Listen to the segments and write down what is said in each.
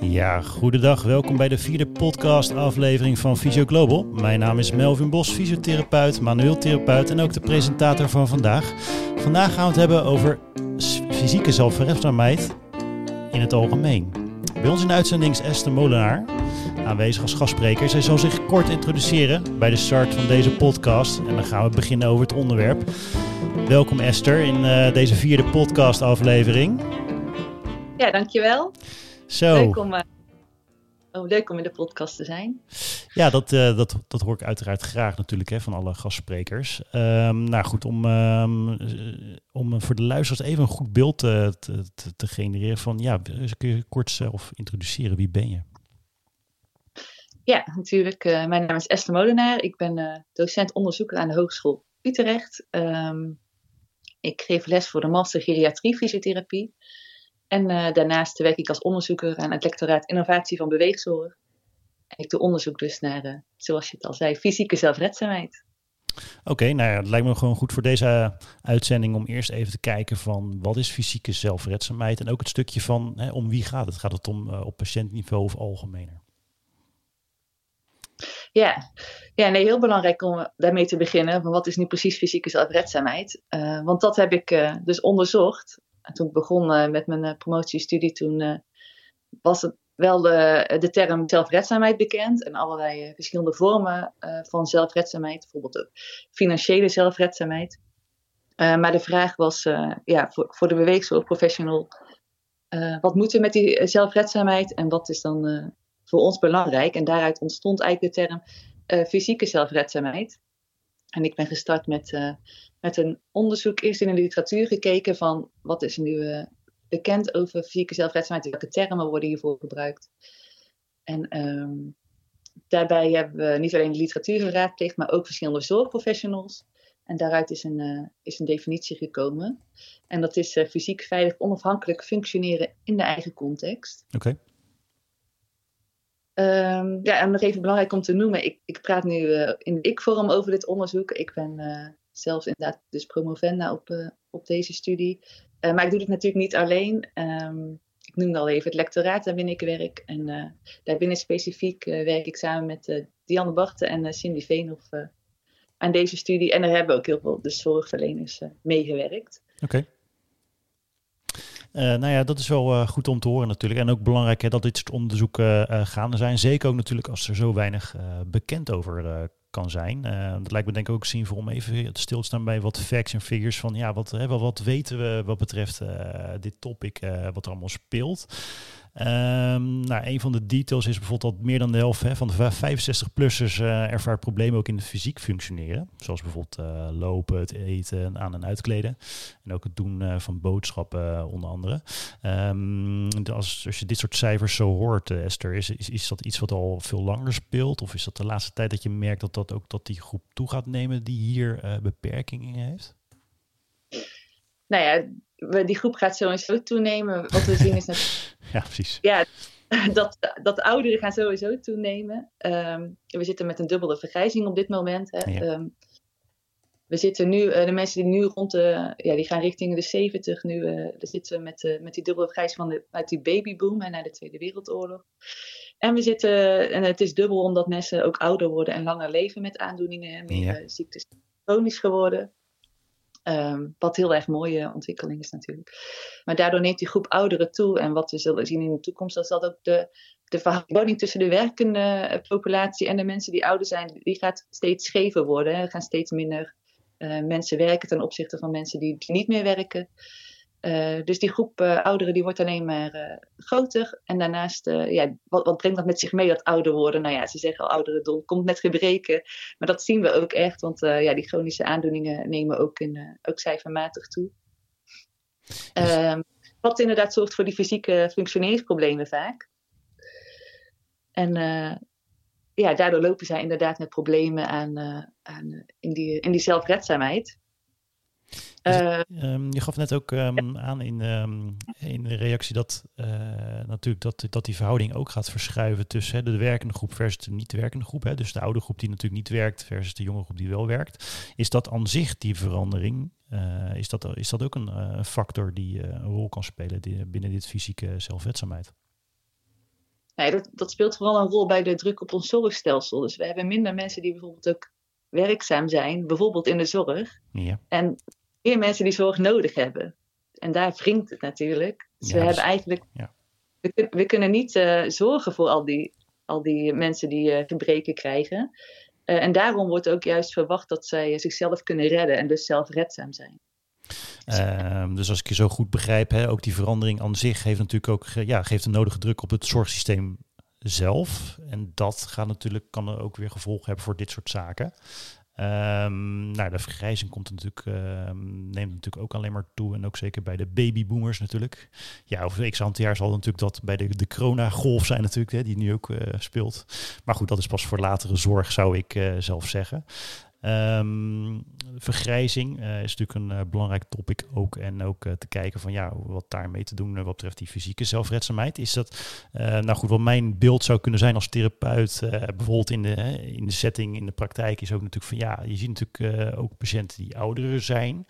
Ja, goedendag. Welkom bij de vierde podcast aflevering van Physio Global. Mijn naam is Melvin Bos, fysiotherapeut, manueel therapeut en ook de presentator van vandaag. Vandaag gaan we het hebben over fysieke zelfverredzaamheid in het algemeen. Bij ons in de uitzending is Esther Molenaar, aanwezig als gastspreker. Zij zal zich kort introduceren bij de start van deze podcast en dan gaan we beginnen over het onderwerp. Welkom Esther in uh, deze vierde podcast aflevering. Ja, dankjewel. Zo. Leuk om, uh, oh, leuk om in de podcast te zijn. Ja, dat, uh, dat, dat hoor ik uiteraard graag natuurlijk hè, van alle gastsprekers. Um, nou goed, om, um, om voor de luisteraars even een goed beeld te, te, te genereren van, ja, kun je kort zelf introduceren, wie ben je? Ja, natuurlijk. Uh, mijn naam is Esther Molenaar. Ik ben docent-onderzoeker aan de Hogeschool Utrecht. Um, ik geef les voor de master geriatrie fysiotherapie. En uh, daarnaast werk ik als onderzoeker aan het lectoraat innovatie van beweegzorg. En ik doe onderzoek dus naar, uh, zoals je het al zei, fysieke zelfredzaamheid. Oké, okay, nou ja, het lijkt me gewoon goed voor deze uitzending om eerst even te kijken van wat is fysieke zelfredzaamheid en ook het stukje van hè, om wie gaat het? Gaat het om uh, op patiëntniveau of algemener? Ja, ja nee, heel belangrijk om daarmee te beginnen. Van wat is nu precies fysieke zelfredzaamheid? Uh, want dat heb ik uh, dus onderzocht. En toen ik begon uh, met mijn promotiestudie, toen was het wel de, de term zelfredzaamheid bekend. En allerlei verschillende vormen van zelfredzaamheid. Bijvoorbeeld ook financiële zelfredzaamheid. maar de vraag was ja, voor, voor de beweegzorgprofessional. wat moet er met die zelfredzaamheid en wat is dan voor ons belangrijk. En daaruit ontstond eigenlijk de term fysieke zelfredzaamheid. En ik ben gestart met, uh, met een onderzoek, eerst in de literatuur gekeken van wat is nu uh, bekend over fysieke zelfredzaamheid, welke termen worden hiervoor gebruikt. En um, daarbij hebben we niet alleen de literatuur geraadpleegd, maar ook verschillende zorgprofessionals. En daaruit is een, is een definitie gekomen. En dat is fysiek veilig onafhankelijk functioneren in de eigen context. Oké. Um, ja, en nog even belangrijk om te noemen, ik, ik praat nu uh, in ik-vorm over dit onderzoek. Ik ben uh, zelfs inderdaad dus promovenda op, uh, op deze studie. maar ik doe dit natuurlijk niet alleen. Um, ik noemde al even het lectoraat waarbinnen ik werk. En daarbinnen specifiek werk ik samen met Dianne Barten en Cindy Veenhoff aan deze studie. En daar hebben ook heel veel de zorgverleners meegewerkt. Oké. Uh, nou ja, dat is wel uh, goed om te horen natuurlijk. En ook belangrijk hè, dat dit soort onderzoeken uh, gaande zijn. Zeker ook natuurlijk als er zo weinig bekend over kan zijn. dat lijkt me denk ik ook zinvol om even stil te staan bij wat facts en figures van ja, wat, hè, wat weten we wat betreft dit topic, wat er allemaal speelt. Um, nou, een van de details is bijvoorbeeld dat meer dan de helft hè, van de 65-plussers uh, ervaart problemen ook in het fysiek functioneren. Zoals bijvoorbeeld uh, lopen, het eten, aan- en uitkleden. En ook het doen uh, van boodschappen onder andere. Um, als, als je dit soort cijfers zo hoort, Esther, is, is, dat iets wat al veel langer speelt? Of is dat de laatste tijd dat je merkt dat dat ook dat die groep toe gaat nemen die hier beperkingen in heeft? Nou ja, die groep gaat sowieso toenemen. Wat we zien is dat. ja, precies. Ja, dat, dat ouderen gaan sowieso toenemen. Um, we zitten met een dubbele vergrijzing op dit moment. Hè. Ja. Um, we zitten nu, uh, de mensen die nu rond de, ja, die gaan richting de 70 nu. Uh, zitten we met, uh, met die dubbele vergrijzing van de, uit die babyboom en naar de Tweede Wereldoorlog. En we zitten, en het is dubbel omdat mensen ook ouder worden en langer leven met aandoeningen en meer ja. ziektes chronisch geworden. Um, wat heel erg mooie ontwikkeling is natuurlijk. Maar daardoor neemt die groep ouderen toe. En wat we zullen zien in de toekomst, is dat ook de, de verhouding tussen de werkende populatie en de mensen die ouder zijn, die gaat steeds schever worden. Er gaan steeds minder uh, mensen werken ten opzichte van mensen die niet meer werken. Uh, dus die groep uh, ouderen die wordt alleen maar uh, groter. En daarnaast, ja, wat, wat, brengt dat met zich mee, dat ouder worden? Nou ja, ze zeggen al ouderdom komt met gebreken. Maar dat zien we ook echt, want ja, die chronische aandoeningen nemen ook, in, ook cijfermatig toe. Dus... wat inderdaad zorgt voor die fysieke functioneringsproblemen vaak. En ja, daardoor lopen zij inderdaad met problemen aan, aan in, die, in die zelfredzaamheid. Dus, um, je gaf net ook um, aan in, um, in de reactie dat uh, natuurlijk dat, dat die verhouding ook gaat verschuiven tussen hè, de werkende groep versus de niet werkende groep. Hè, dus de oude groep die natuurlijk niet werkt versus de jonge groep die wel werkt. Is dat aan zich die verandering? Uh, is, dat, is dat ook een uh, factor die een rol kan spelen die, binnen dit fysieke zelfredzaamheid? Nee, dat, dat speelt vooral een rol bij de druk op ons zorgstelsel. Dus we hebben minder mensen die bijvoorbeeld ook werkzaam zijn, bijvoorbeeld in de zorg. Ja. En meer mensen die zorg nodig hebben. En daar wringt het natuurlijk. Dus Ja, we dus- hebben eigenlijk. ja. We, kun- we kunnen niet eh, zorgen voor al die, al die mensen die eh, gebreken krijgen. Eh, en daarom wordt ook juist verwacht dat zij zichzelf kunnen redden en dus zelfredzaam zijn. Ehm, dus als ik je zo goed begrijp, hè, ook die verandering aan zich heeft natuurlijk ook ja, geeft een nodige druk op het zorgsysteem zelf. En dat gaat natuurlijk, kan er ook weer gevolgen hebben voor dit soort zaken. Ehm, nou, de vergrijzing komt natuurlijk, ehm, neemt natuurlijk ook alleen maar toe. En ook zeker bij de babyboomers natuurlijk. Ja, over x aantal jaar zal natuurlijk dat bij de, de corona-golf zijn natuurlijk, hè, die nu ook eh, speelt. Maar goed, dat is pas voor latere zorg, zou ik eh, zelf zeggen. Ehm, vergrijzing eh, is natuurlijk een eh, belangrijk topic ook. En ook eh, te kijken van ja, wat daarmee te doen wat betreft die fysieke zelfredzaamheid. Is dat, nou goed, wat mijn beeld zou kunnen zijn als therapeut, bijvoorbeeld in de, in de setting, in de praktijk, is ook natuurlijk van ja, je ziet natuurlijk ook patiënten die ouder zijn.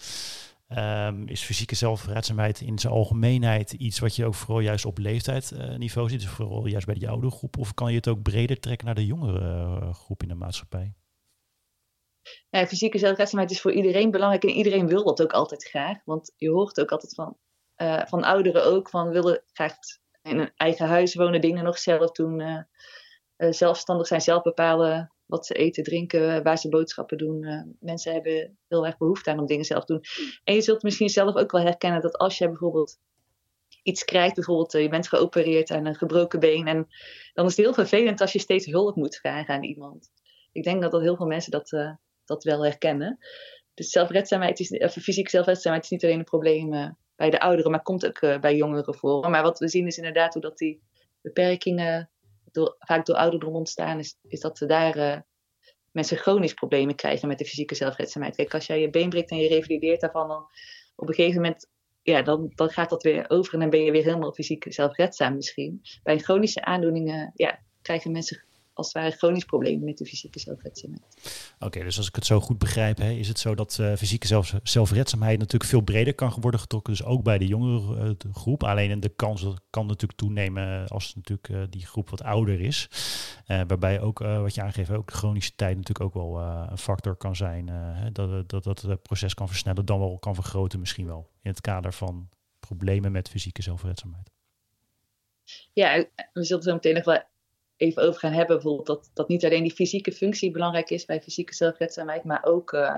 Ehm, is fysieke zelfredzaamheid in zijn algemeenheid iets wat je ook vooral juist op leeftijdsniveau ziet, dus vooral juist bij die oudere groep? Of kan je het ook breder trekken naar de jongere groep in de maatschappij? Ja, fysieke zelfredzaamheid is voor iedereen belangrijk en iedereen wil dat ook altijd graag. Want je hoort ook altijd van, eh, van ouderen ook van willen graag in een eigen huis wonen, dingen nog zelf doen, eh, eh, zelfstandig zijn, zelf bepalen wat ze eten, drinken, waar ze boodschappen doen. Eh, mensen hebben heel erg behoefte aan om dingen zelf te doen. En je zult misschien zelf ook wel herkennen dat als je bijvoorbeeld iets krijgt, bijvoorbeeld eh, je bent geopereerd aan een gebroken been, en dan is het heel vervelend als je steeds hulp moet vragen aan iemand. Ik denk dat, dat heel veel mensen dat, eh, dat wel herkennen. Dus zelfredzaamheid is, of fysieke zelfredzaamheid is niet alleen een probleem eh, bij de ouderen, maar komt ook eh, bij jongeren voor. Maar wat we zien is inderdaad hoe dat die beperkingen door, vaak door ouderdom ontstaan, is, is dat ze daar eh, mensen chronisch problemen krijgen met de fysieke zelfredzaamheid. Kijk, als jij je been breekt en je revalideert daarvan, dan op een gegeven moment ja, dan, dan gaat dat weer over en dan ben je weer helemaal fysiek zelfredzaam misschien. Bij chronische aandoeningen ja, krijgen mensen als het ware chronisch problemen met de fysieke zelfredzaamheid. Oké, dus als ik het zo goed begrijp, hè, is het zo dat eh, fysieke zelf, zelfredzaamheid natuurlijk veel breder kan worden getrokken. Dus ook bij de jongere eh, de groep. Alleen de kans kan natuurlijk toenemen als natuurlijk eh, die groep wat ouder is. Eh, waarbij ook, eh, wat je aangeeft, ook chronische tijd natuurlijk ook wel eh, een factor kan zijn. eh, dat, dat dat het proces kan versnellen, dan wel kan vergroten misschien wel. In het kader van problemen met fysieke zelfredzaamheid. Ja, we zullen zo meteen nog wel even over gaan hebben. Bijvoorbeeld dat, dat niet alleen die fysieke functie belangrijk is bij fysieke zelfredzaamheid, maar ook uh,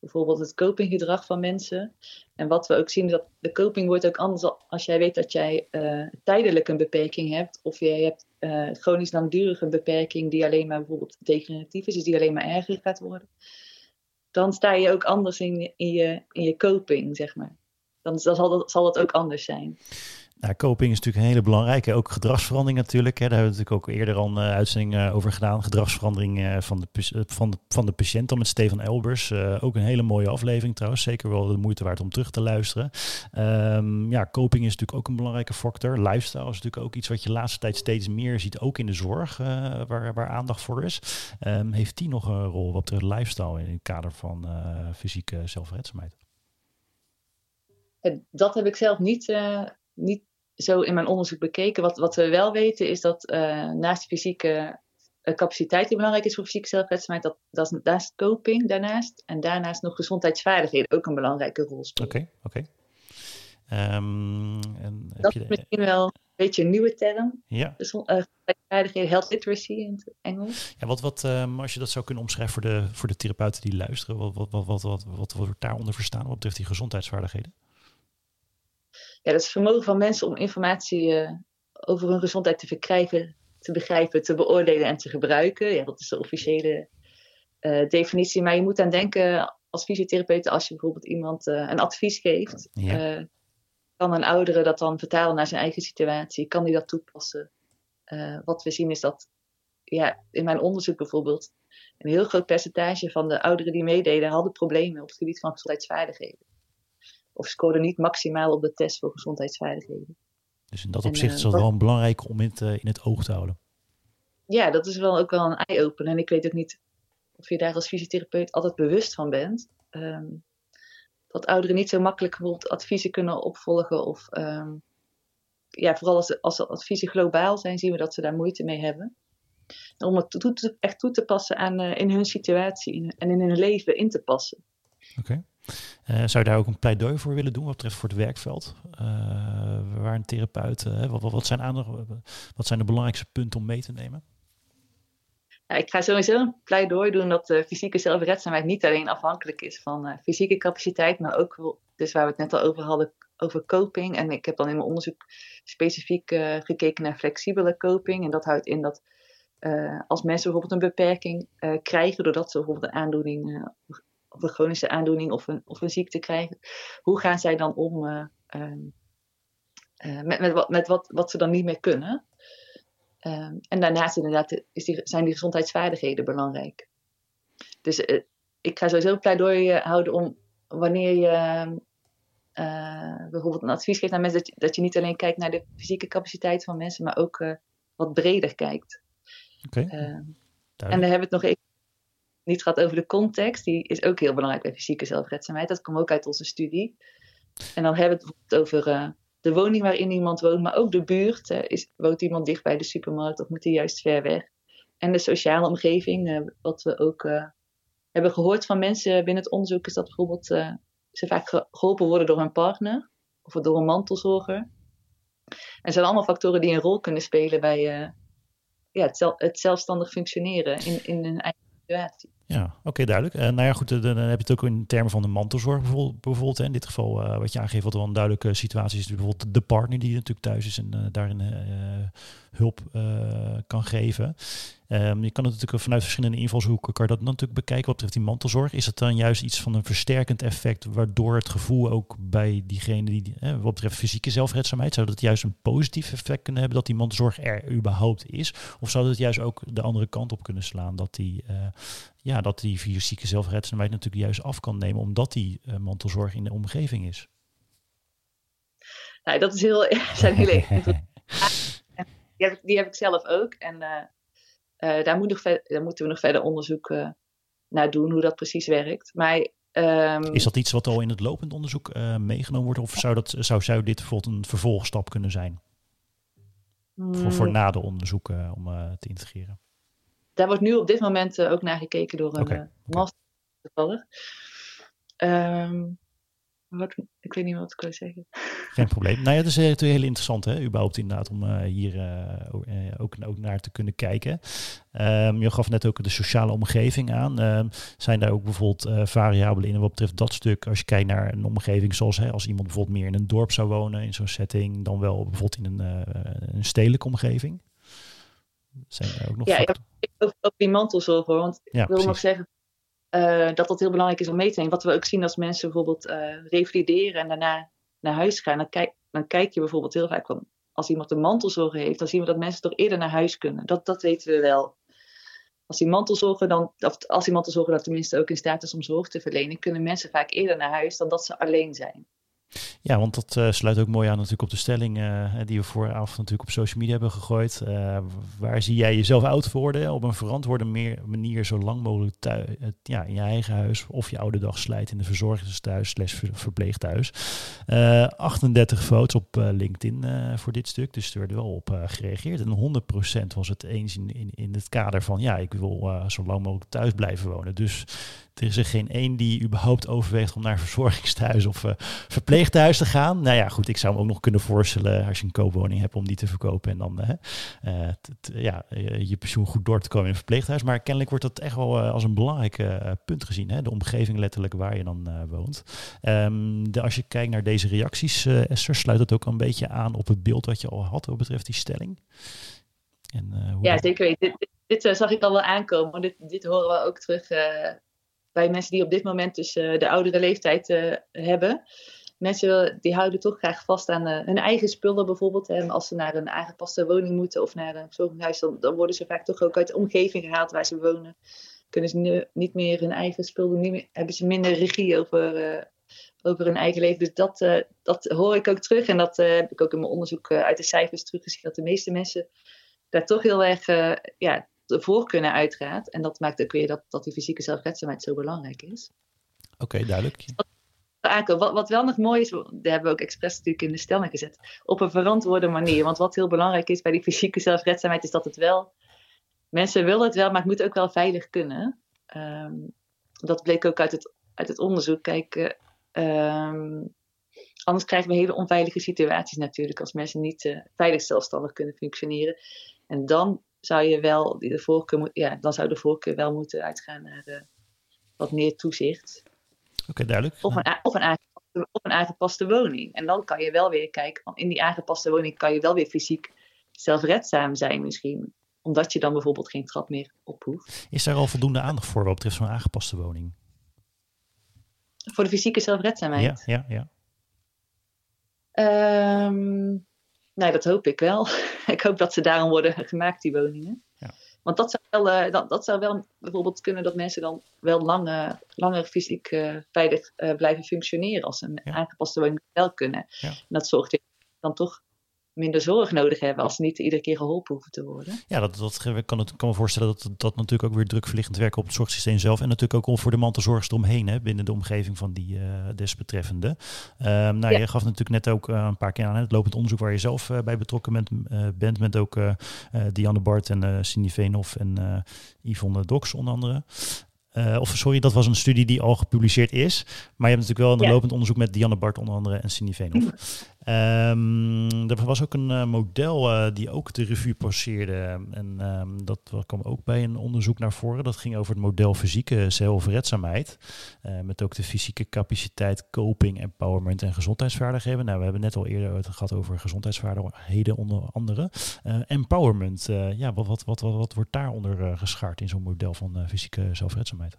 bijvoorbeeld het copinggedrag van mensen. En wat we ook zien, is dat de coping wordt ook anders als jij weet dat jij uh, tijdelijk een beperking hebt. Of jij hebt uh, chronisch langdurige beperking die alleen maar bijvoorbeeld degeneratief is, dus die alleen maar erger gaat worden. Dan sta je ook anders in, in, je, in je coping, zeg maar. Dan, dan zal, dat, zal dat ook anders zijn. Nou, coping is natuurlijk een hele belangrijke, ook gedragsverandering natuurlijk. Hè. Daar hebben we natuurlijk ook eerder al een uh, uitzending uh, over gedaan. Gedragsverandering uh, van, de, van, de, van de patiënt dan met Stefan Elbers. ook een hele mooie aflevering trouwens. Zeker wel de moeite waard om terug te luisteren. Um, ja, coping is natuurlijk ook een belangrijke factor. Lifestyle is natuurlijk ook iets wat je de laatste tijd steeds meer ziet. Ook in de zorg, waar, waar aandacht voor is. Um, heeft die nog een rol wat betreft lifestyle in het kader van fysieke zelfredzaamheid? Dat heb ik zelf niet, niet zo in mijn onderzoek bekeken. Wat, wat we wel weten is dat uh, naast fysieke uh, capaciteit die belangrijk is voor fysieke zelfredzaamheid, dat, dat is naast coping daarnaast en daarnaast nog gezondheidsvaardigheden ook een belangrijke rol spelen. Oké, okay, oké. Okay. Um, dat is misschien wel een beetje een nieuwe term. Ja. Gezondheidsvaardigheden, health literacy in het Engels. Ja, wat, wat um, als je dat zou kunnen omschrijven voor de, voor de therapeuten die luisteren, wat, wat, wat, wat, wat, wat wordt daaronder verstaan wat betreft die gezondheidsvaardigheden? Ja, dat is het vermogen van mensen om informatie uh, over hun gezondheid te verkrijgen, te begrijpen, te beoordelen en te gebruiken. Ja, dat is de officiële uh, definitie. Maar je moet aan denken als fysiotherapeut, als je bijvoorbeeld iemand uh, een advies geeft, ja. kan een oudere dat dan vertalen naar zijn eigen situatie? Kan die dat toepassen? wat we zien is dat, ja, in mijn onderzoek bijvoorbeeld, een heel groot percentage van de ouderen die meededen hadden problemen op het gebied van gezondheidsvaardigheden of scoren niet maximaal op de test voor gezondheidsvaardigheden. Dus in dat opzicht en, is dat wel belangrijk om het in het oog te houden. Ja, dat is wel ook wel een eye-opener. En ik weet ook niet of je daar als fysiotherapeut altijd bewust van bent. Um, dat ouderen niet zo makkelijk bijvoorbeeld adviezen kunnen opvolgen of um, ja, vooral als, als de adviezen globaal zijn, zien we dat ze daar moeite mee hebben. Om het toe te, echt toe te passen aan, in hun situatie en in hun leven in te passen. Oké. Zou je daar ook een pleidooi voor willen doen wat betreft voor het werkveld? waar een therapeut, wat, wat, zijn andere, wat zijn de belangrijkste punten om mee te nemen? Ik ga sowieso een pleidooi doen dat fysieke zelfredzaamheid niet alleen afhankelijk is van fysieke capaciteit, maar ook, dus waar we het net al over hadden, over coping. En ik heb dan in mijn onderzoek specifiek gekeken naar flexibele coping. En dat houdt in dat als mensen bijvoorbeeld een beperking krijgen, doordat ze bijvoorbeeld een aandoening, of een chronische aandoening of een, of een ziekte krijgen, hoe gaan zij dan om ehm, met, met, wat, met wat, wat ze dan niet meer kunnen? Um, en daarnaast inderdaad is die, zijn die gezondheidsvaardigheden belangrijk. Dus uh, ik ga sowieso een pleidooi houden om wanneer je uh, bijvoorbeeld een advies geeft aan mensen, dat je, dat je, niet alleen kijkt naar de fysieke capaciteit van mensen, maar ook wat breder kijkt. Oké. Okay. Ehm, en dan hebben we het nog even niet gehad over de context. Die is ook heel belangrijk bij fysieke zelfredzaamheid. Dat komt ook uit onze studie. En dan hebben we het bijvoorbeeld over de woning waarin iemand woont, maar ook de buurt. Uh, is, woont iemand dicht bij de supermarkt of moet hij juist ver weg? En de sociale omgeving, uh, wat we ook hebben gehoord van mensen binnen het onderzoek, is dat bijvoorbeeld ze vaak geholpen worden door hun partner of door een mantelzorger. En zijn allemaal factoren die een rol kunnen spelen bij ja, het, het, zelfstandig functioneren in, in hun eigen situatie. Ja, oké, duidelijk. Uh, nou ja, goed, dan, dan heb je het ook in termen van de mantelzorg bijvoorbeeld. hè. In dit geval, uh, wat je aangeeft, wat wel een duidelijke situatie is, bijvoorbeeld de partner die natuurlijk thuis is en daarin hulp kan geven. Um, je kan het natuurlijk vanuit verschillende invalshoeken kan je dat natuurlijk bekijken. Wat betreft die mantelzorg, is het dan juist iets van een versterkend effect, waardoor het gevoel ook bij diegene die, eh, wat betreft fysieke zelfredzaamheid, zou dat juist een positief effect kunnen hebben dat die mantelzorg er überhaupt is? Of zou het juist ook de andere kant op kunnen slaan, dat die, ja, dat die fysieke zelfredzaamheid natuurlijk juist af kan nemen, omdat die uh, mantelzorg in de omgeving is? Nou, dat is heel, zijn hele die, heb ik, die heb ik zelf ook. En uh, daar, moet nog daar, moeten we nog verder onderzoek naar doen, hoe dat precies werkt. Maar, um, is dat iets wat al in het lopend onderzoek meegenomen wordt? Of zou, dat, zou, zou dit bijvoorbeeld een vervolgstap kunnen zijn? Hmm. Voor, voor na de onderzoeken om te integreren? Daar wordt nu op dit moment ook naar gekeken door een okay. master toevallig. Um, wat, ik weet niet wat ik wil zeggen. Geen probleem. Nou ja, het is natuurlijk heel interessant, hè, überhaupt inderdaad, om uh, hier uh, ook, ook, naar te kunnen kijken. Um, je gaf net ook de sociale omgeving aan. Um, zijn daar ook bijvoorbeeld uh, variabelen in wat betreft dat stuk? Als je kijkt naar een omgeving zoals hè, als iemand bijvoorbeeld meer in een dorp zou wonen, in zo'n setting, dan wel bijvoorbeeld in een, een stedelijke omgeving? Zijn er ook nog ja, ik heb ook die mantelzorg hoor, want ja, ik wil precies. nog zeggen, uh, dat dat heel belangrijk is om mee te nemen. Wat we ook zien als mensen bijvoorbeeld uh, revalideren en daarna naar huis gaan, dan kijk, dan kijk je bijvoorbeeld heel vaak van, als iemand een mantelzorger heeft, dan zien we dat mensen toch eerder naar huis kunnen. Dat, dat weten we wel. Als die mantelzorger dan, of als die mantelzorger dat tenminste ook in staat is om zorg te verlenen, kunnen mensen vaak eerder naar huis dan dat ze alleen zijn. Ja, want dat uh, sluit ook mooi aan natuurlijk op de stelling uh, die we vooraf natuurlijk op social media hebben gegooid. Uh, waar zie jij jezelf oud worden op een verantwoorde meer, manier zo lang mogelijk thuis, ja, in je eigen huis of je oude dag slijt in de verzorgingstehuis slash verpleeghuis. 38 foto's op LinkedIn voor dit stuk, dus er werd wel op gereageerd. En 100% was het eens in, in, in het kader van ja, ik wil zo lang mogelijk thuis blijven wonen. Dus er is er geen één die überhaupt overweegt om naar verzorgingstehuis of uh, verpleeghuis te gaan. Nou ja, goed, ik zou me ook nog kunnen voorstellen als je een koopwoning hebt om die te verkopen en dan uh, ja, je pensioen goed door te komen in een verpleeghuis. Maar kennelijk wordt dat echt wel als een belangrijk punt gezien. Hè? De omgeving letterlijk waar je dan woont. Um, de, als je kijkt naar deze reacties, Esther, sluit dat ook een beetje aan op het beeld wat je al had wat betreft die stelling? En, ja, dat... zeker. Dit, dit, dit zag ik al wel aankomen. Dit, dit horen we ook terug bij mensen die op dit moment dus uh, de oudere leeftijd uh, hebben. Mensen die houden toch graag vast aan uh, hun eigen spullen bijvoorbeeld. Hè. Als ze naar een aangepaste woning moeten of naar een zorghuis, dan, worden ze vaak toch ook uit de omgeving gehaald waar ze wonen. Kunnen ze niet meer hun eigen spullen, niet meer, hebben ze minder regie over, over hun eigen leven. Dus dat, dat hoor ik ook terug. En dat heb ik ook in mijn onderzoek uit de cijfers teruggezien. Dat de meeste mensen daar toch heel erg ja, voor kunnen uitgaat. En dat maakt ook weer dat, dat die fysieke zelfredzaamheid zo belangrijk is. Oké, duidelijk. Wat, wat wel nog mooi is, daar hebben we ook expres natuurlijk in de stelling gezet, op een verantwoorde manier. Want wat heel belangrijk is bij die fysieke zelfredzaamheid, is dat het wel, mensen willen het wel, maar het moet ook wel veilig kunnen. Ehm, dat bleek ook uit het, uit het onderzoek. Kijk, uh, anders krijgen we hele onveilige situaties natuurlijk, als mensen niet uh, veilig zelfstandig kunnen functioneren. En dan zou je wel de voorkeur, ja, dan zou de voorkeur wel moeten uitgaan naar uh, wat meer toezicht. Oké, duidelijk. Of een, of, een aangepaste, of een aangepaste woning. En dan kan je wel weer kijken, in die aangepaste woning kan je wel weer fysiek zelfredzaam zijn misschien. Omdat je dan bijvoorbeeld geen trap meer op hoeft. Is daar al voldoende aandacht voor wat betreft zo'n aangepaste woning? Voor de fysieke zelfredzaamheid? Ja, ja, ja. Um, nee, dat hoop ik wel. ik hoop dat ze daarom worden gemaakt, die woningen. Ja. Want dat zou, wel, uh, dat, dat, zou wel bijvoorbeeld kunnen dat mensen dan wel lange, langer fysiek uh, veilig uh, blijven functioneren als ze een ja. aangepaste woning wel kunnen. Ja. En dat zorgt dan toch minder zorg nodig hebben als ze niet iedere keer geholpen hoeven te worden. Ja, dat, dat kan, het, kan me voorstellen dat dat natuurlijk ook weer drukverlichtend werken op het zorgsysteem zelf. En natuurlijk ook voor de mantelzorgers eromheen, hè, binnen de omgeving van die uh, desbetreffende. Um, nou, ja. je gaf natuurlijk net ook uh, een paar keer aan het lopend onderzoek waar je zelf uh, bij betrokken bent, bent met ook Dianne Bart en Cindy Veenhoff en Yvonne Dox onder andere. Uh, of sorry, dat was een studie die al gepubliceerd is. Maar je hebt natuurlijk wel een ja. lopend onderzoek met Dianne Bart onder andere en Cindy Veenhoff. Um, er was ook een uh, model uh, die ook de revue passeerde. En um, dat kwam ook bij een onderzoek naar voren. Dat ging over het model fysieke zelfredzaamheid. met ook de fysieke capaciteit, coping, empowerment en gezondheidsvaardigheden. Nou, we hebben net al eerder het gehad over gezondheidsvaardigheden onder andere. empowerment, ja, wat, wat, wat, wat, wordt daaronder geschaard in zo'n model van fysieke zelfredzaamheid?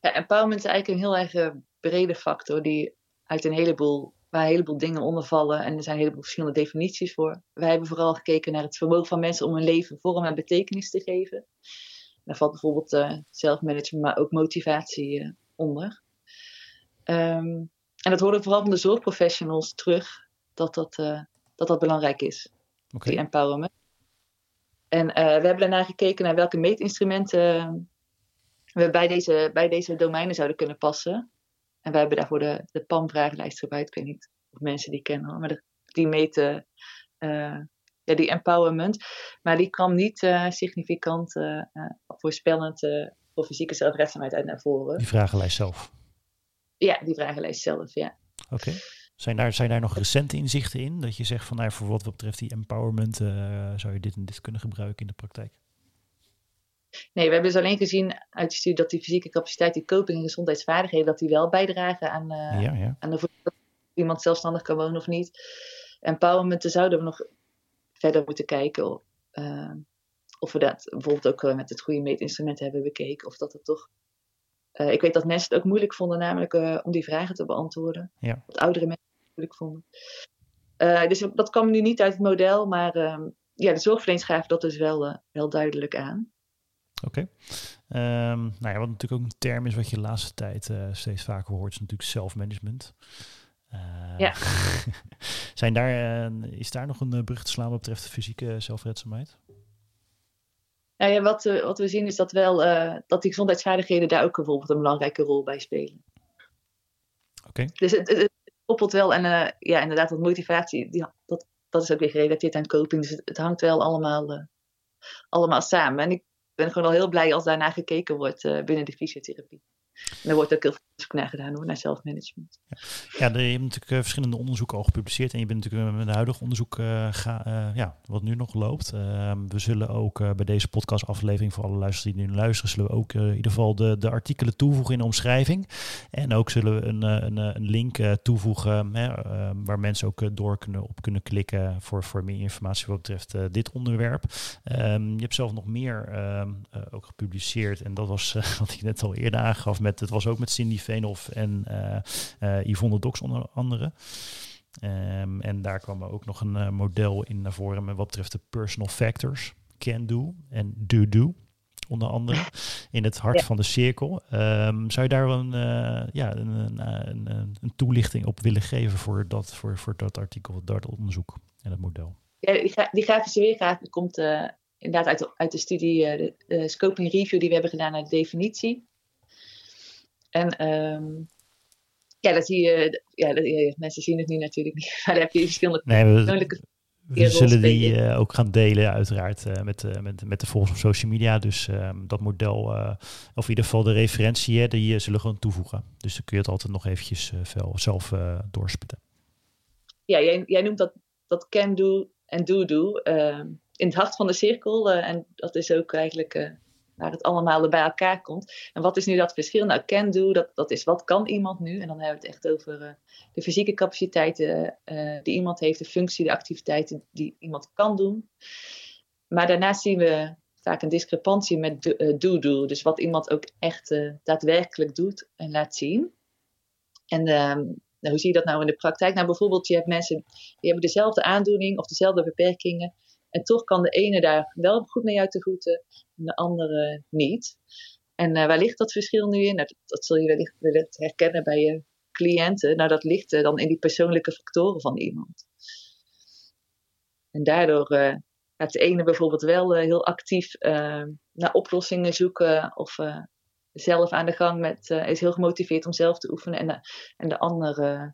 Ja, empowerment is eigenlijk een heel erg brede factor die uit een heleboel waar een heleboel dingen onder vallen. En er zijn een heleboel verschillende definities voor. Wij hebben vooral gekeken naar het vermogen van mensen om hun leven vorm en betekenis te geven. Daar valt bijvoorbeeld uh, zelfmanagement, maar ook motivatie uh, onder. Um, en dat horen vooral van de zorgprofessionals terug, dat dat, uh, dat, dat belangrijk is. Okay. Die empowerment. En we hebben daarna gekeken naar welke meetinstrumenten we bij deze, bij deze domeinen zouden kunnen passen. En wij hebben daarvoor de, de PAM-vragenlijst gebruikt. Ik weet niet of mensen die kennen, maar de, die meten uh, ja, die empowerment. Maar die kwam niet uh, significant uh, voorspellend voor fysieke zelfredzaamheid uit naar voren. Die vragenlijst zelf? Ja, die vragenlijst zelf, ja. Oké. Okay. Zijn daar, zijn daar nog recente inzichten in? Dat je zegt van nou, voor wat betreft die empowerment zou je dit en dit kunnen gebruiken in de praktijk? Nee, we hebben dus alleen gezien uit de studie dat die fysieke capaciteit, die coping en gezondheidsvaardigheden, dat die wel bijdragen aan, uh, ja, ja. aan de dat iemand zelfstandig kan wonen of niet. Empowerment, daar zouden we nog verder moeten kijken of, uh, of we dat bijvoorbeeld ook met het goede meetinstrument hebben bekeken. Of dat het toch. Uh, ik weet dat mensen het ook moeilijk vonden, namelijk om die vragen te beantwoorden. Ja. Wat oudere mensen het moeilijk vonden. dus dat kwam nu niet uit het model, maar ehm, ja, de gaven dat dus wel, wel duidelijk aan. Oké. Okay. Um, nou ja, wat natuurlijk ook een term is wat je de laatste tijd uh, steeds vaker hoort, is natuurlijk zelfmanagement. Uh, ja. zijn daar, uh, is daar nog een brug te slaan wat betreft de fysieke zelfredzaamheid? Nou ja, wat, wat we zien is dat wel dat die gezondheidsvaardigheden daar ook bijvoorbeeld een belangrijke rol bij spelen. Oké. Okay. Dus het, het, het, koppelt wel en ja, inderdaad, dat motivatie, die, dat, dat is ook weer gerelateerd aan coping. Dus het, het hangt wel allemaal, allemaal samen. En ik ben gewoon al heel blij als daarnaar gekeken wordt uh, binnen de fysiotherapie. En er wordt ook heel veel naar gedaan hoor, naar zelfmanagement. Ja, je hebt natuurlijk uh, verschillende onderzoeken al gepubliceerd. En je bent natuurlijk met het huidige onderzoek, uh, ga, ja, wat nu nog loopt. Ehm, we zullen ook bij deze podcastaflevering, voor alle luisteraars die nu luisteren, zullen we ook in ieder geval de, de artikelen toevoegen in de omschrijving. En ook zullen we een, een, een link toevoegen ehm, waar mensen ook door kunnen, op kunnen klikken voor, voor meer informatie wat betreft dit onderwerp. Um, je hebt zelf nog meer ook gepubliceerd. En dat was wat ik net al eerder aangaf met, het was ook met Cindy Veenhoff en uh, Yvonne Dox onder andere. Um, en daar kwam ook nog een uh, model in naar voren met wat betreft de personal factors, can do en do do onder andere, in het hart ja. van de cirkel. Um, zou je daar een, uh, ja, een, een, een, een, toelichting op willen geven voor dat, voor, voor dat artikel, dat onderzoek en het model? Ja, die, die grafische weergave komt uh, inderdaad uit de, uit de studie, uh, de, de scoping review die we hebben gedaan naar de definitie. En um, ja, dat zie je. Ja, dat, ja, mensen zien het nu natuurlijk niet. Maar daar heb je verschillende nee, we, we zullen die uh, ook gaan delen, uiteraard, uh, met, uh, met, met de volgers op social media. Dus ehm, dat model, of in ieder geval de referentie, die zullen we gewoon toevoegen. Dus dan kun je het altijd nog eventjes zelf doorspitten. Ja, jij, jij noemt dat, dat can do en do do ehm, in het hart van de cirkel. en dat is ook eigenlijk waar het allemaal bij elkaar komt. En wat is nu dat verschil? Nou, can do, dat, dat is wat kan iemand nu? En dan hebben we het echt over uh, de fysieke capaciteiten uh, die iemand heeft, de functie, de activiteiten die iemand kan doen. Maar daarnaast zien we vaak een discrepantie met do, do, Dus wat iemand ook echt daadwerkelijk doet en laat zien. En ehm, nou, hoe zie je dat nou in de praktijk? Nou, bijvoorbeeld, je hebt mensen die hebben dezelfde aandoening of dezelfde beperkingen. En toch kan de ene daar wel goed mee uit de voeten en de andere niet. En uh, waar ligt dat verschil nu in? Nou, dat, zul je wellicht, wellicht herkennen bij je cliënten. Nou, dat ligt uh, dan in die persoonlijke factoren van iemand. En daardoor uh, gaat de ene bijvoorbeeld wel heel actief naar oplossingen zoeken of zelf aan de gang met, is heel gemotiveerd om zelf te oefenen. En en de andere eh,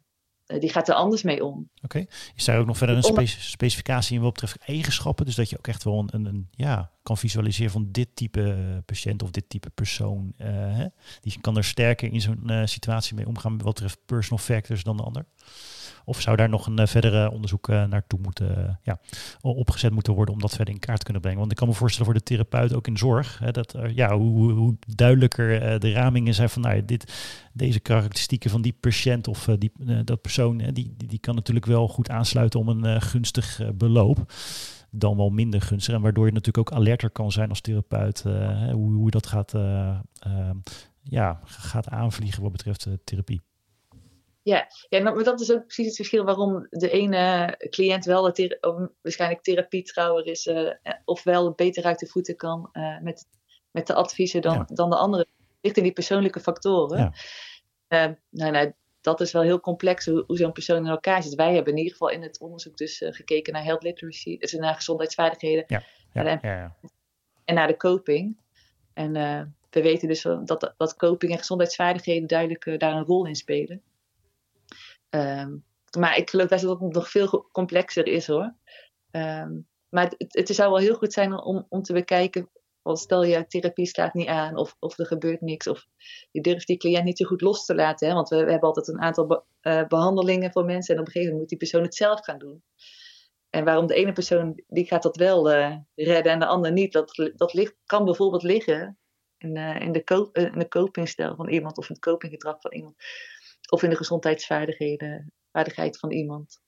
die gaat er anders mee om. Oké. Is daar ook nog verder een specificatie in wat betreft eigenschappen? Dus dat je ook echt wel een, een, ja, kan visualiseren van dit type eh, patiënt of dit type persoon. Uh, hè? Die kan er sterker in zo'n situatie mee omgaan wat betreft personal factors dan de ander. Of zou daar nog een uh, verdere onderzoek uh, naartoe moeten, uh, ja, opgezet moeten worden om dat verder in kaart te kunnen brengen? Want ik kan me voorstellen voor de therapeut ook in zorg, hè, dat ja, hoe, hoe duidelijker de ramingen zijn van nou, dit, deze karakteristieken van die patiënt of die, dat persoon, die, die, die kan natuurlijk wel goed aansluiten om een gunstig beloop dan wel minder gunstig. En waardoor je natuurlijk ook alerter kan zijn als therapeut. hoe, hoe dat gaat, ja, gaat aanvliegen wat betreft therapie. Ja, ja maar dat is ook precies het verschil waarom de ene cliënt wel de waarschijnlijk therapietrouwer is, uh, of wel beter uit de voeten kan uh, met, met de adviezen dan, dan de andere. Ligt in die persoonlijke factoren. Ja. Uh, nou, nou, dat is wel heel complex hoe, hoe zo'n persoon in elkaar zit. Wij hebben in ieder geval in het onderzoek dus gekeken naar health literacy, dus naar gezondheidsvaardigheden ja. Ja. En, en, naar de coping. En we weten dus dat, dat coping en gezondheidsvaardigheden duidelijk daar een rol in spelen. Um, maar ik geloof dat het nog veel complexer is hoor. Um, maar het, het, zou wel heel goed zijn om, om te bekijken. Stel je therapie slaat niet aan of, of er gebeurt niks. Of je durft die cliënt niet zo goed los te laten. Hè? Want we, hebben altijd een aantal be, uh, behandelingen voor mensen. En op een gegeven moment moet die persoon het zelf gaan doen. En waarom de ene persoon die gaat dat wel uh, redden en de ander niet. Dat, dat ligt, kan bijvoorbeeld liggen in, uh, in, de, copingstijl van iemand. Of het copinggedrag van iemand of in de gezondheidsvaardigheid van iemand.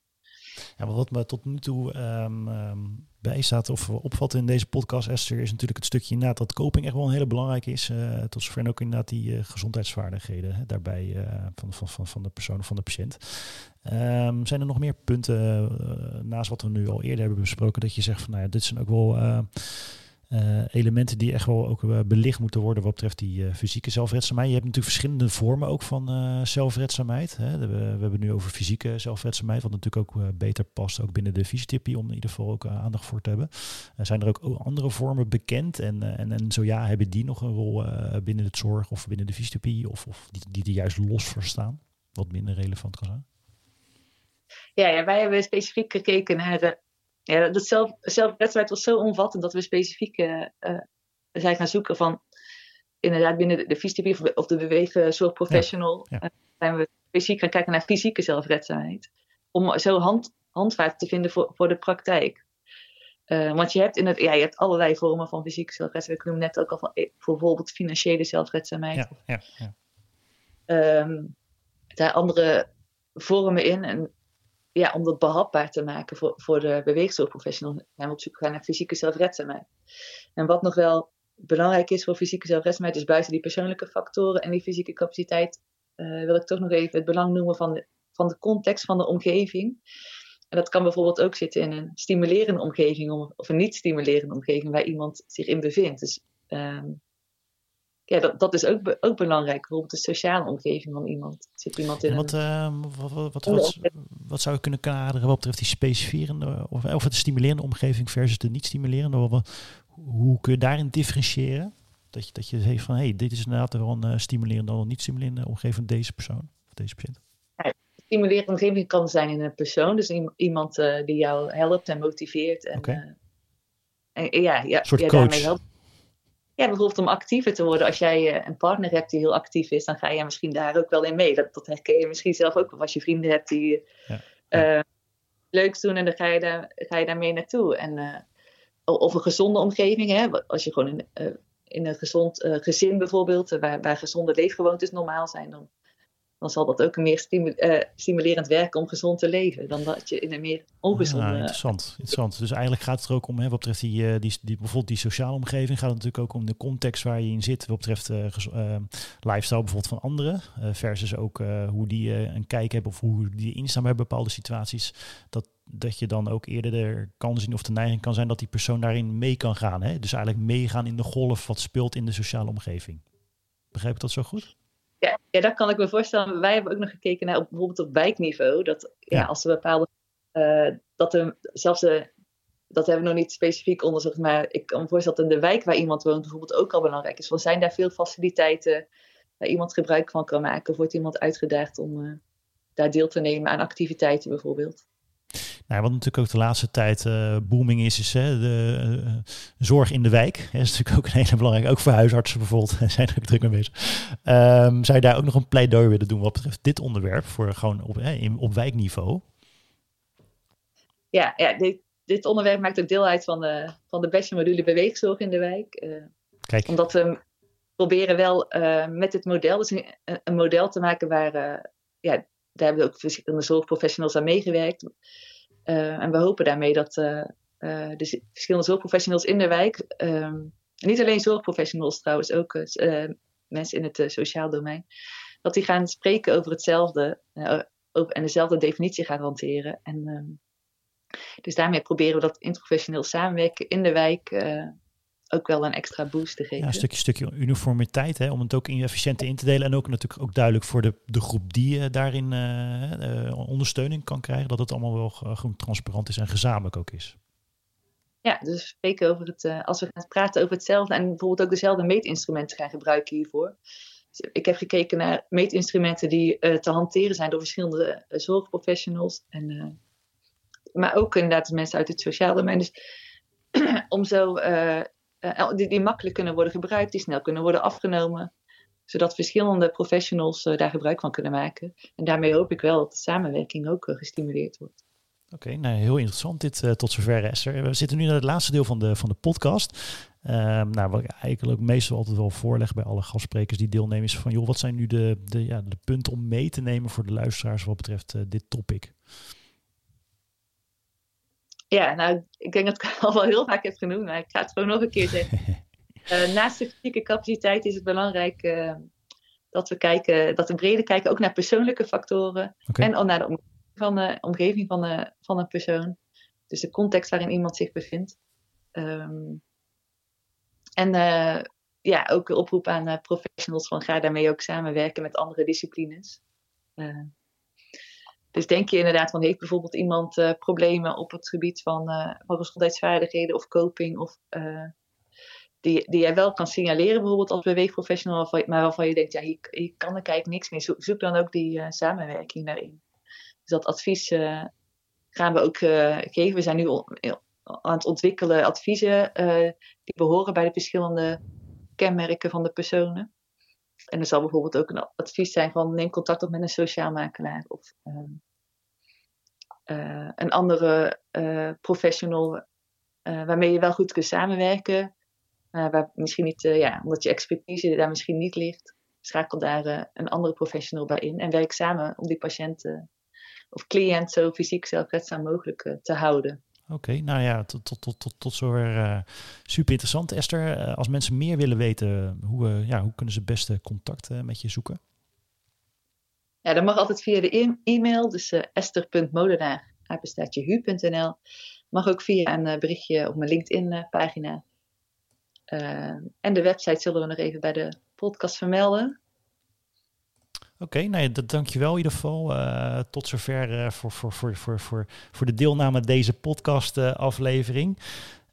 Ja, wat me tot nu toe um, um, bijstaat of opvalt in deze podcast, Esther, is natuurlijk het stukje inderdaad dat coping echt wel een hele belangrijke is. Tot zover ook inderdaad die uh, gezondheidsvaardigheden daarbij uh, van, van, van, van de persoon of van de patiënt. Um, zijn er nog meer punten naast wat we nu al eerder hebben besproken, dat je zegt van nou ja, dit zijn ook wel elementen die echt wel ook uh, belicht moeten worden wat betreft die uh, fysieke zelfredzaamheid. Je hebt natuurlijk verschillende vormen ook van zelfredzaamheid. Hè. We, we, hebben nu over fysieke zelfredzaamheid, wat natuurlijk ook beter past ook binnen de fysiotherapie om in ieder geval ook aandacht voor te hebben. zijn er ook andere vormen bekend en, en, en zo ja, hebben die nog een rol binnen het zorg of binnen de fysiotherapie of, of die, die er juist los voor staan, wat minder relevant kan zijn? Ja, ja, wij hebben specifiek gekeken naar ja, dat zelf, zelfredzaamheid was zo omvattend dat we specifiek uh, zijn gaan zoeken van inderdaad binnen de, de fysiotherapie of de bewegenzorgprofessional ja, ja. uh, zijn we specifiek gaan kijken naar fysieke zelfredzaamheid. Om zo hand, handvaten te vinden voor, voor de praktijk. Uh, want je hebt, in het, ja, je hebt allerlei vormen van fysieke zelfredzaamheid. Ik noem net ook al van bijvoorbeeld financiële zelfredzaamheid. Ja, ja, ja. Um, daar andere vormen in. En ja, om dat behapbaar te maken voor, voor de beweegzorgprofessional. Zijn we op zoek gaan naar fysieke zelfredzaamheid. En wat nog wel belangrijk is voor fysieke zelfredzaamheid, is buiten die persoonlijke factoren en die fysieke capaciteit, uh, wil ik toch nog even het belang noemen van de, van de context van de omgeving. En dat kan bijvoorbeeld ook zitten in een stimulerende omgeving of een niet-stimulerende omgeving waar iemand zich in bevindt. Dus um, ja, dat, dat is ook, ook belangrijk. Bijvoorbeeld de sociale omgeving van iemand. Zit iemand in wat, uh, wat, wat, wat, wat, zou je kunnen kaderen wat betreft die specificerende of, of het stimulerende omgeving versus de niet-stimulerende? Hoe kun je daarin differentiëren? Dat je, dat je zegt van hé, hey, dit is inderdaad wel een uh, stimulerende of niet stimulerende omgeving van deze persoon of deze patiënt. stimulerende omgeving kan zijn in een persoon. Dus iemand die jou helpt en motiveert. En, en ja, ja, een soort ja, coach. daarmee helpt. Ja, bijvoorbeeld om actiever te worden. Als jij een partner hebt die heel actief is, dan ga je misschien daar ook wel in mee. Dat, dat herken je misschien zelf ook. Of als je vrienden hebt die ja. leuks doen en dan ga je, daar, ga je daar mee naartoe. En, of een gezonde omgeving. Hè? Als je gewoon in, in een gezond gezin bijvoorbeeld, waar, waar gezonde leefgewoontes normaal zijn, dan dan zal dat ook een meer uh, stimulerend werken om gezond te leven dan dat je in een meer ongezonde... Ja, interessant, interessant. Dus eigenlijk gaat het er ook om, hè, wat betreft die, die, die, bijvoorbeeld die sociale omgeving, gaat het natuurlijk ook om de context waar je in zit, wat betreft uh, lifestyle bijvoorbeeld van anderen, versus ook hoe die een kijk hebben of hoe die instaan bij bepaalde situaties. Dat, dat je dan ook eerder de kan zien of de neiging kan zijn dat die persoon daarin mee kan gaan. Hè? Dus eigenlijk meegaan in de golf wat speelt in de sociale omgeving. Begrijp ik dat zo goed? Ja, ja, dat kan ik me voorstellen. Wij hebben ook nog gekeken naar bijvoorbeeld op wijkniveau. Dat ja, als er bepaalde. Uh, dat er zelfs de. Dat hebben we nog niet specifiek onderzocht. Maar ik kan me voorstellen dat in de wijk waar iemand woont bijvoorbeeld ook al belangrijk is. Want zijn daar veel faciliteiten waar iemand gebruik van kan maken? Of wordt iemand uitgedaagd om uh, daar deel te nemen aan activiteiten bijvoorbeeld? Nou, wat natuurlijk ook de laatste tijd uh, booming is, is hè, de uh, zorg in de wijk. Dat is natuurlijk ook een hele belangrijke, ook voor huisartsen bijvoorbeeld, zijn er ook druk mee bezig. Um, zou je daar ook nog een pleidooi willen doen wat betreft dit onderwerp, voor gewoon op, hè, in, op wijkniveau? Ja, ja dit, dit onderwerp maakt ook deel uit van de, van de beste module beweegzorg in de wijk. Uh, Kijk. Omdat we proberen wel met dit model, dus een, een model te maken waar, ja, daar hebben we ook verschillende zorgprofessionals aan meegewerkt. Uh, en we hopen daarmee dat uh, uh, de verschillende zorgprofessionals in de wijk, ehm, niet alleen zorgprofessionals trouwens, ook mensen in het sociaal domein, dat die gaan spreken over hetzelfde en dezelfde definitie gaan hanteren. En, ehm, dus daarmee proberen we dat interprofessioneel samenwerken in de wijk ook wel een extra boost te geven. Ja, een stukje, stukje uniformiteit, hè, om het ook efficiënt in te delen. En ook natuurlijk ook duidelijk voor de, de groep die uh, daarin uh, uh, ondersteuning kan krijgen, dat het allemaal wel gewoon transparant is en gezamenlijk ook is. Ja, dus we spreken over het, als we gaan praten over hetzelfde en bijvoorbeeld ook dezelfde meetinstrumenten gaan gebruiken hiervoor. Dus ik heb gekeken naar meetinstrumenten die te hanteren zijn door verschillende zorgprofessionals. En, maar ook inderdaad mensen uit het sociale domein. Dus om zo uh, die, die makkelijk kunnen worden gebruikt, die snel kunnen worden afgenomen. Zodat verschillende professionals uh, daar gebruik van kunnen maken. En daarmee hoop ik wel dat de samenwerking ook uh, gestimuleerd wordt. Oké, nou, heel interessant dit tot zover Esther. We zitten nu naar het laatste deel van de, van de podcast. Ehm, nou, wat ik eigenlijk meestal altijd wel voorleg bij alle gastsprekers die deelnemen is van... joh, wat zijn nu de, de, ja, de punten om mee te nemen voor de luisteraars wat betreft dit topic? Ja, nou, ik denk dat ik het al wel heel vaak heb genoemd, maar ik ga het gewoon nog een keer zeggen. uh, naast de fysieke capaciteit is het belangrijk uh, dat we kijken, dat we breder kijken ook naar persoonlijke factoren okay. en ook naar de omgeving van de, omgeving van, de, van een persoon. Dus de context waarin iemand zich bevindt. Um, en uh, ja, ook een oproep aan professionals van ga daarmee ook samenwerken met andere disciplines. Dus denk je inderdaad van, heeft bijvoorbeeld iemand uh, problemen op het gebied van, uh, van gezondheidsvaardigheden of coping, of uh, die, die jij wel kan signaleren bijvoorbeeld als beweegprofessional, maar waarvan je denkt, ja, hier, hier kan ik eigenlijk niks meer. Zoek, zoek dan ook die samenwerking daarin. Dus dat advies gaan we ook geven. We zijn nu aan het ontwikkelen adviezen die behoren bij de verschillende kenmerken van de personen. En er zal bijvoorbeeld ook een advies zijn van neem contact op met een sociaal makelaar of uh, uh, een andere uh, professional waarmee je wel goed kunt samenwerken. waar misschien niet, ja, omdat je expertise daar misschien niet ligt, schakel daar een andere professional bij in en werk samen om die patiënt of cliënt zo fysiek zelfredzaam mogelijk te houden. Oké, nou ja, tot, tot, tot, tot, tot zover super interessant. Esther, als mensen meer willen weten, hoe, ja, hoe kunnen ze het beste contact met je zoeken? Ja, dat mag altijd via de e- e-mail, dus apenstaatjehu.nl. Mag ook via een berichtje op mijn LinkedIn-pagina. en de website zullen we nog even bij de podcast vermelden. Oké, nou ja, dankjewel in ieder geval. Uh, tot zover uh, voor, voor, voor, voor, voor, voor de deelname aan deze podcast uh, aflevering.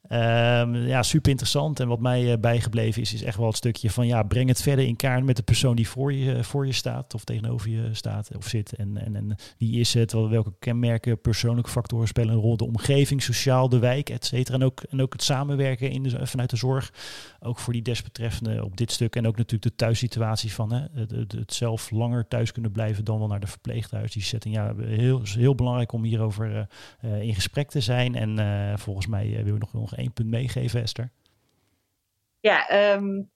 Um, ja, super interessant. En wat mij uh, bijgebleven is, is echt wel het stukje van ja, breng het verder in kaart met de persoon die voor je, voor je staat of tegenover je staat of zit. En, en, en wie is het? Welke kenmerken, persoonlijke factoren spelen een rol? De omgeving, sociaal, de wijk, et cetera. En ook, en ook het samenwerken in vanuit de zorg. Ook voor die desbetreffende op dit stuk. En ook natuurlijk de thuissituatie van hè, het, het, zelf langer thuis kunnen blijven dan wel naar de verpleeghuis. Die setting, ja, heel, heel belangrijk om hierover uh, in gesprek te zijn. En volgens mij wil je nog, nog punt meegeven, Esther? Ja, um,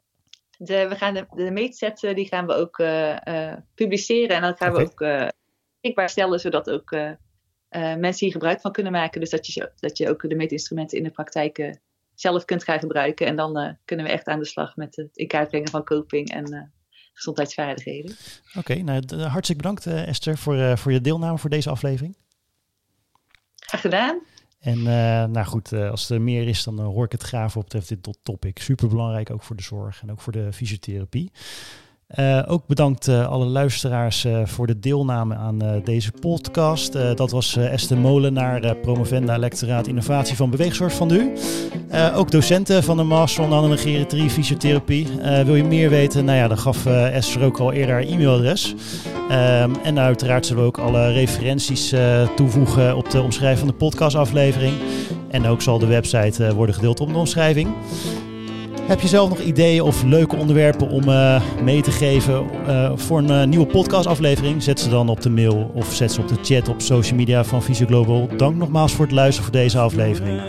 de, we gaan de, de meetset die gaan we ook uh, uh, publiceren. En dan gaan okay. we ook uh, beschikbaar stellen, zodat ook mensen hier gebruik van kunnen maken. Dus dat je, dat je ook de meetinstrumenten in de praktijk zelf kunt gaan gebruiken. En dan kunnen we echt aan de slag met het in kaart brengen van coping en gezondheidsvaardigheden. Oké, okay, nou, hartstikke bedankt Esther voor, voor je deelname voor deze aflevering. Graag gedaan. En uh, nou goed, uh, als er meer is, dan hoor ik het graag op betreft dit topic. Super belangrijk, ook voor de zorg en ook voor de fysiotherapie. Uh, ook bedankt uh, alle luisteraars uh, voor de deelname aan deze podcast. dat was Esther Molenaar, promovenda lectoraat innovatie van beweegzorg van de U. ook docenten van de Master van Anne Geriatrie Fysiotherapie. wil je meer weten? Nou ja, dan gaf Esther ook al eerder haar e-mailadres. Um, en uiteraard zullen we ook alle referenties toevoegen op de omschrijving van de podcastaflevering. En ook zal de website worden gedeeld op de omschrijving. Heb je zelf nog ideeën of leuke onderwerpen om uh, mee te geven uh, voor een uh, nieuwe podcastaflevering? Zet ze dan op de mail of zet ze op de chat op social media van Visio Global. Dank nogmaals voor het luisteren voor deze aflevering.